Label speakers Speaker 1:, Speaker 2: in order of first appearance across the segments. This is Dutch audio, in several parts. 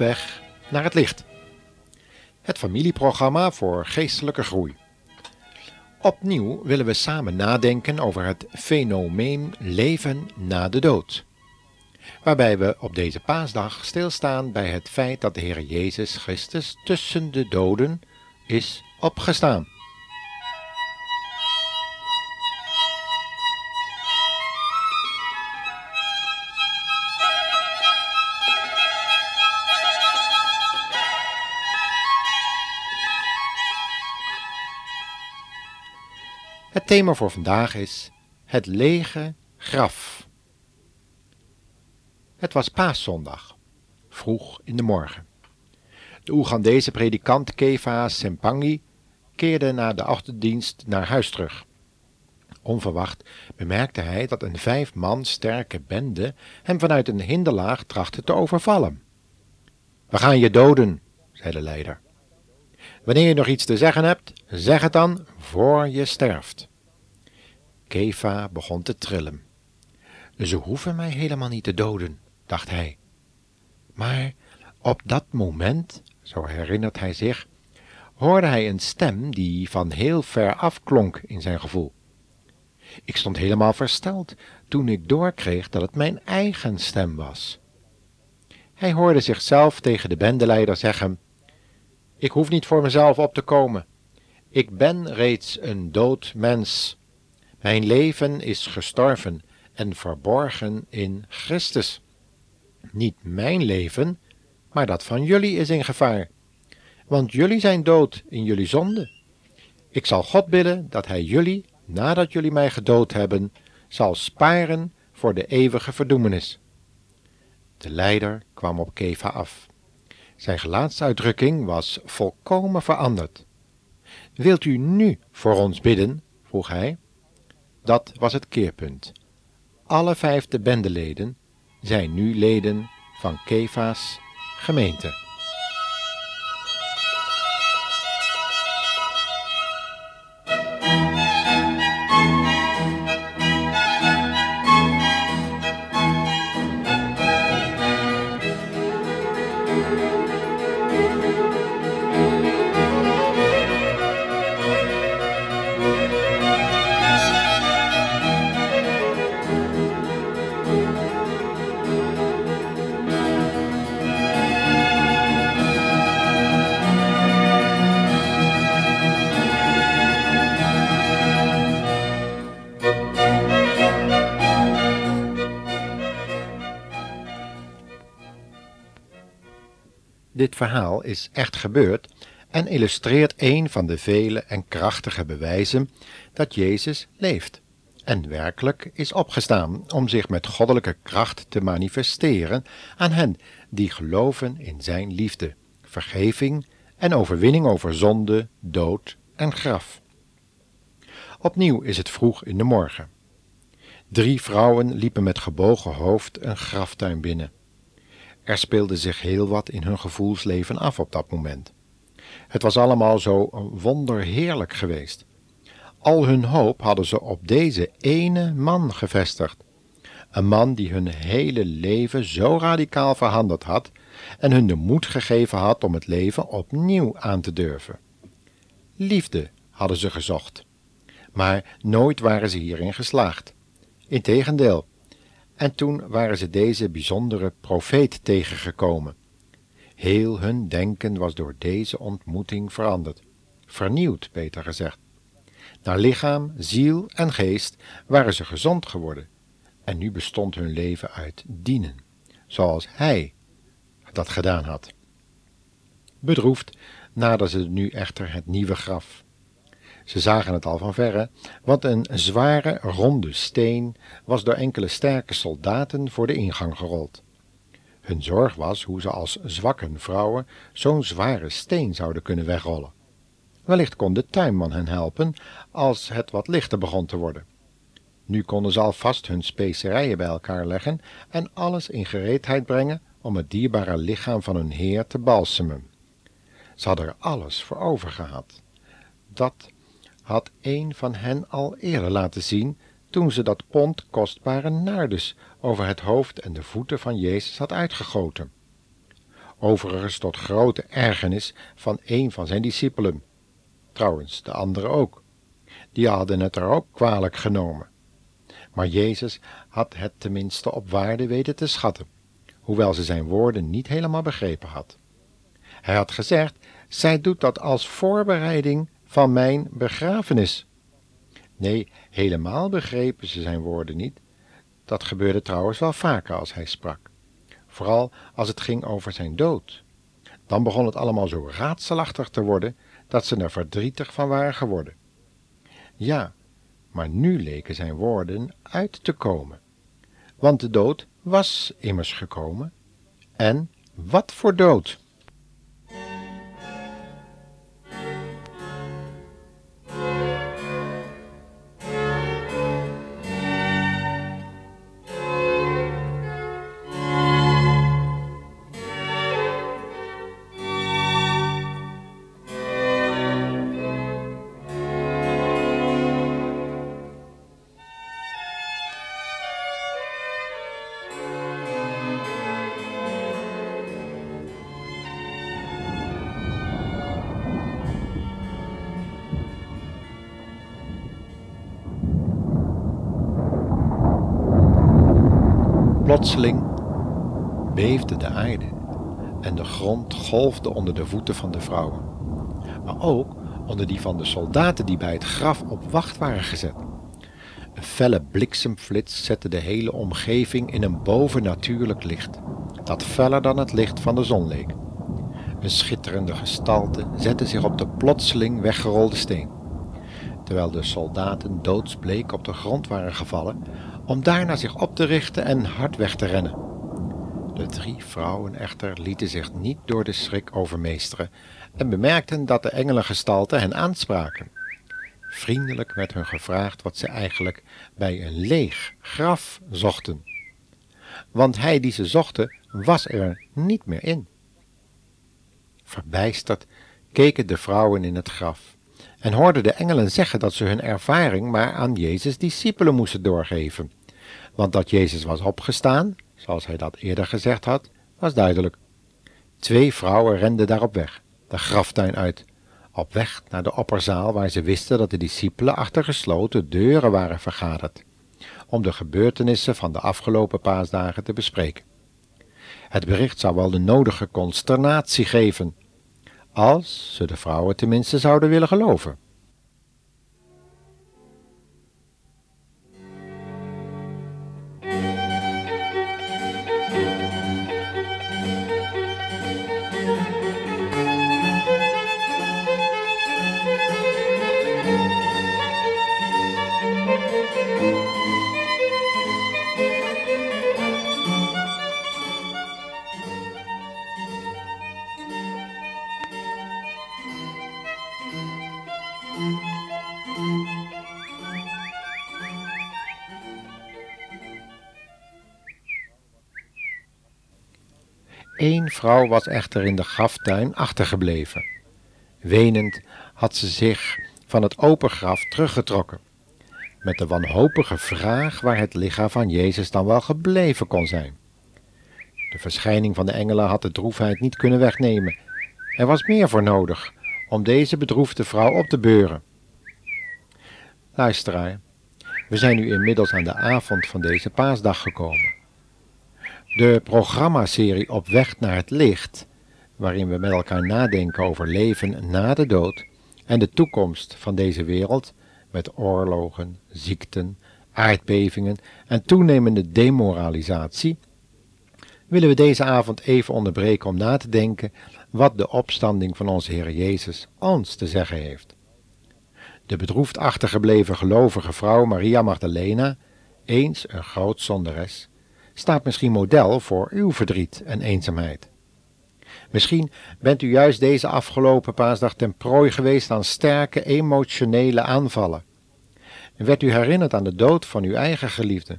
Speaker 1: Weg naar het licht. Het familieprogramma voor geestelijke groei. Opnieuw willen we samen nadenken over het fenomeen leven na de dood. Waarbij we op deze paasdag stilstaan bij het feit dat de Heer Jezus Christus tussen de doden is opgestaan. Het thema voor vandaag is het lege graf. Het was paaszondag, vroeg in de morgen. De Oegandese predikant Keva Sempangi keerde na de ochtenddienst naar huis terug. Onverwacht bemerkte hij dat een vijf man sterke bende hem vanuit een hinderlaag trachtte te overvallen. We gaan je doden, zei de leider. Wanneer je nog iets te zeggen hebt, zeg het dan voor je sterft. Keva begon te trillen. Ze hoeven mij helemaal niet te doden, dacht hij. Maar op dat moment, zo herinnert hij zich, hoorde hij een stem die van heel ver af klonk in zijn gevoel. Ik stond helemaal versteld toen ik doorkreeg dat het mijn eigen stem was. Hij hoorde zichzelf tegen de bendeleider zeggen: Ik hoef niet voor mezelf op te komen. Ik ben reeds een dood mens. Mijn leven is gestorven en verborgen in Christus. Niet mijn leven, maar dat van jullie is in gevaar, want jullie zijn dood in jullie zonde. Ik zal God bidden dat Hij jullie, nadat jullie mij gedood hebben, zal sparen voor de eeuwige verdoemenis. De leider kwam op Keva af. Zijn gelaatsuitdrukking was volkomen veranderd. Wilt u nu voor ons bidden? vroeg hij. Dat was het keerpunt. Alle vijf de bendeleden zijn nu leden van Kefa's gemeente. Dit verhaal is echt gebeurd en illustreert een van de vele en krachtige bewijzen dat Jezus leeft en werkelijk is opgestaan om zich met goddelijke kracht te manifesteren aan hen die geloven in Zijn liefde, vergeving en overwinning over zonde, dood en graf. Opnieuw is het vroeg in de morgen. Drie vrouwen liepen met gebogen hoofd een graftuin binnen. Er speelde zich heel wat in hun gevoelsleven af op dat moment. Het was allemaal zo wonderheerlijk geweest. Al hun hoop hadden ze op deze ene man gevestigd. Een man die hun hele leven zo radicaal veranderd had en hun de moed gegeven had om het leven opnieuw aan te durven. Liefde hadden ze gezocht, maar nooit waren ze hierin geslaagd. Integendeel, en toen waren ze deze bijzondere profeet tegengekomen. Heel hun denken was door deze ontmoeting veranderd, vernieuwd, beter gezegd. Naar lichaam, ziel en geest waren ze gezond geworden, en nu bestond hun leven uit dienen, zoals hij dat gedaan had. Bedroefd naderden ze nu echter het nieuwe graf. Ze zagen het al van verre, want een zware, ronde steen was door enkele sterke soldaten voor de ingang gerold. Hun zorg was hoe ze als zwakke vrouwen zo'n zware steen zouden kunnen wegrollen. Wellicht kon de tuinman hen helpen als het wat lichter begon te worden. Nu konden ze alvast hun specerijen bij elkaar leggen en alles in gereedheid brengen om het dierbare lichaam van hun heer te balsemen. Ze hadden er alles voor over gehad. Dat had een van hen al eerder laten zien toen ze dat pond kostbare naardes over het hoofd en de voeten van Jezus had uitgegoten. overigens tot grote ergernis van een van zijn discipelen. Trouwens, de anderen ook. Die hadden het er ook kwalijk genomen. Maar Jezus had het tenminste op waarde weten te schatten, hoewel ze zijn woorden niet helemaal begrepen had. Hij had gezegd: Zij doet dat als voorbereiding van mijn begrafenis. Nee, helemaal begrepen ze zijn woorden niet. Dat gebeurde trouwens wel vaker als hij sprak. Vooral als het ging over zijn dood. Dan begon het allemaal zo raadselachtig te worden dat ze er verdrietig van waren geworden. Ja, maar nu leken zijn woorden uit te komen. Want de dood was immers gekomen. En wat voor dood! Plotseling beefde de aarde en de grond golfde onder de voeten van de vrouwen, maar ook onder die van de soldaten die bij het graf op wacht waren gezet. Een felle bliksemflits zette de hele omgeving in een bovennatuurlijk licht, dat feller dan het licht van de zon leek. Een schitterende gestalte zette zich op de plotseling weggerolde steen, terwijl de soldaten doodsbleek op de grond waren gevallen om daarna zich op te richten en hard weg te rennen. De drie vrouwen echter lieten zich niet door de schrik overmeesteren en bemerkten dat de engelengestalten hen aanspraken. Vriendelijk werd hun gevraagd wat ze eigenlijk bij een leeg graf zochten. Want hij die ze zochten was er niet meer in. Verbijsterd keken de vrouwen in het graf en hoorden de engelen zeggen dat ze hun ervaring maar aan Jezus' discipelen moesten doorgeven want dat Jezus was opgestaan, zoals hij dat eerder gezegd had, was duidelijk. Twee vrouwen renden daarop weg, de graftuin uit, op weg naar de opperzaal waar ze wisten dat de discipelen achter gesloten deuren waren vergaderd, om de gebeurtenissen van de afgelopen paasdagen te bespreken. Het bericht zou wel de nodige consternatie geven, als ze de vrouwen tenminste zouden willen geloven. Eén vrouw was echter in de graftuin achtergebleven. Wenend had ze zich van het open graf teruggetrokken, met de wanhopige vraag waar het lichaam van Jezus dan wel gebleven kon zijn. De verschijning van de engelen had de droefheid niet kunnen wegnemen. Er was meer voor nodig om deze bedroefde vrouw op te beuren. Luisteraar, we zijn nu inmiddels aan de avond van deze paasdag gekomen. De programmaserie Op weg naar het licht, waarin we met elkaar nadenken over leven na de dood en de toekomst van deze wereld, met oorlogen, ziekten, aardbevingen en toenemende demoralisatie, willen we deze avond even onderbreken om na te denken wat de opstanding van onze Heer Jezus ons te zeggen heeft. De bedroefd achtergebleven gelovige vrouw Maria Magdalena, eens een groot zonderes, staat misschien model voor uw verdriet en eenzaamheid. Misschien bent u juist deze afgelopen paasdag ten prooi geweest aan sterke emotionele aanvallen. En werd u herinnerd aan de dood van uw eigen geliefde,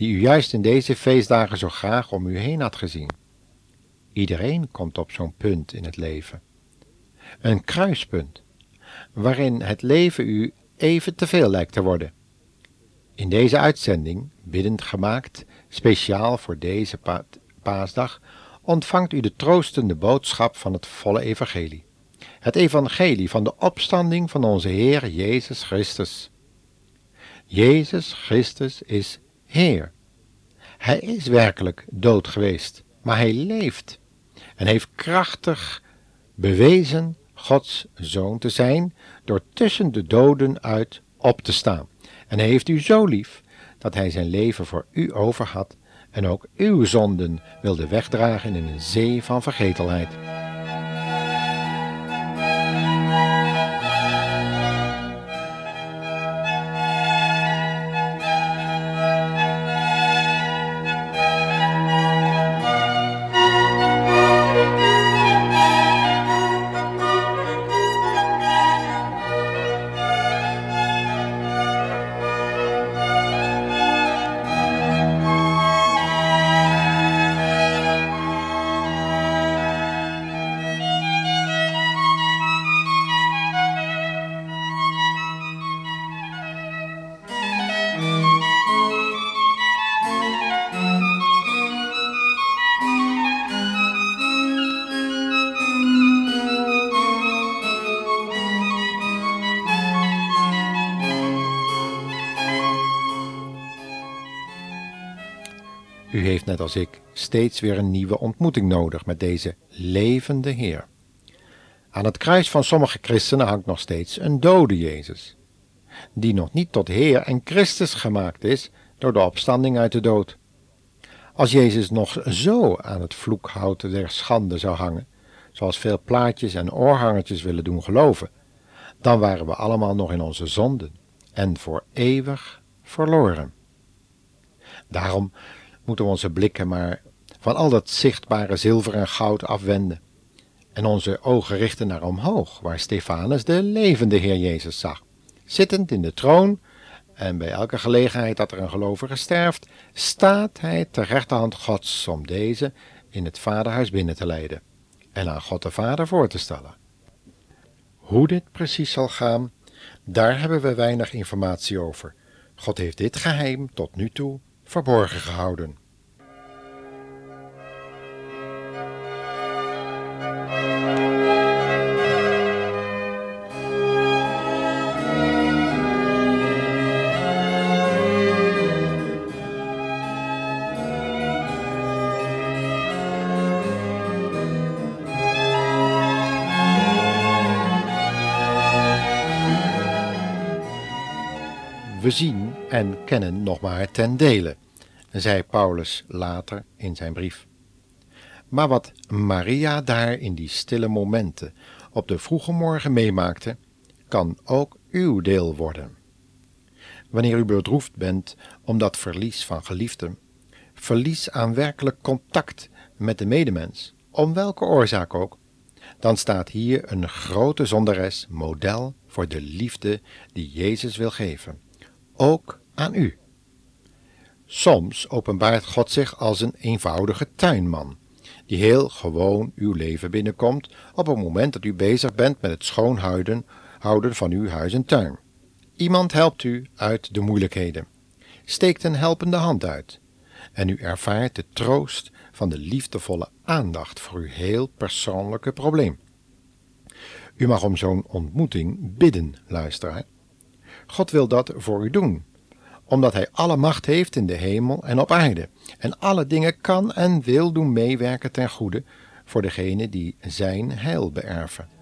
Speaker 1: die u juist in deze feestdagen zo graag om u heen had gezien. Iedereen komt op zo'n punt in het leven. Een kruispunt, waarin het leven u even te veel lijkt te worden. In deze uitzending, biddend gemaakt, speciaal voor deze paasdag, ontvangt u de troostende boodschap van het volle evangelie. Het evangelie van de opstanding van onze Heer Jezus Christus. Jezus Christus is Heer. Hij is werkelijk dood geweest, maar hij leeft en heeft krachtig bewezen Gods zoon te zijn door tussen de doden uit op te staan. En hij heeft u zo lief dat hij zijn leven voor u over had en ook uw zonden wilde wegdragen in een zee van vergetelheid. U heeft net als ik steeds weer een nieuwe ontmoeting nodig met deze levende Heer. Aan het kruis van sommige christenen hangt nog steeds een dode Jezus, die nog niet tot Heer en Christus gemaakt is door de opstanding uit de dood. Als Jezus nog zo aan het vloekhout der schande zou hangen, zoals veel plaatjes en oorhangertjes willen doen geloven, dan waren we allemaal nog in onze zonden en voor eeuwig verloren. Daarom moeten we onze blikken maar van al dat zichtbare zilver en goud afwenden en onze ogen richten naar omhoog, waar Stefanus de levende Heer Jezus zag, zittend in de troon, en bij elke gelegenheid dat er een gelovige sterft, staat hij ter rechterhand Gods om deze in het Vaderhuis binnen te leiden en aan God de Vader voor te stellen. Hoe dit precies zal gaan, daar hebben we weinig informatie over. God heeft dit geheim tot nu toe verborgen gehouden. We zien en kennen nog maar ten dele, zei Paulus later in zijn brief. Maar wat Maria daar in die stille momenten op de vroege morgen meemaakte, kan ook uw deel worden. Wanneer u bedroefd bent om dat verlies van geliefden, verlies aan werkelijk contact met de medemens, om welke oorzaak ook, dan staat hier een grote zonderes model voor de liefde die Jezus wil geven ook aan u. Soms openbaart God zich als een eenvoudige tuinman, die heel gewoon uw leven binnenkomt op het moment dat u bezig bent met het schoonhouden houden van uw huis en tuin. Iemand helpt u uit de moeilijkheden, steekt een helpende hand uit, en u ervaart de troost van de liefdevolle aandacht voor uw heel persoonlijke probleem. U mag om zo'n ontmoeting bidden, luisteraar. God wil dat voor u doen, omdat Hij alle macht heeft in de hemel en op aarde, en alle dingen kan en wil doen meewerken ten goede voor degenen die Zijn heil beërven.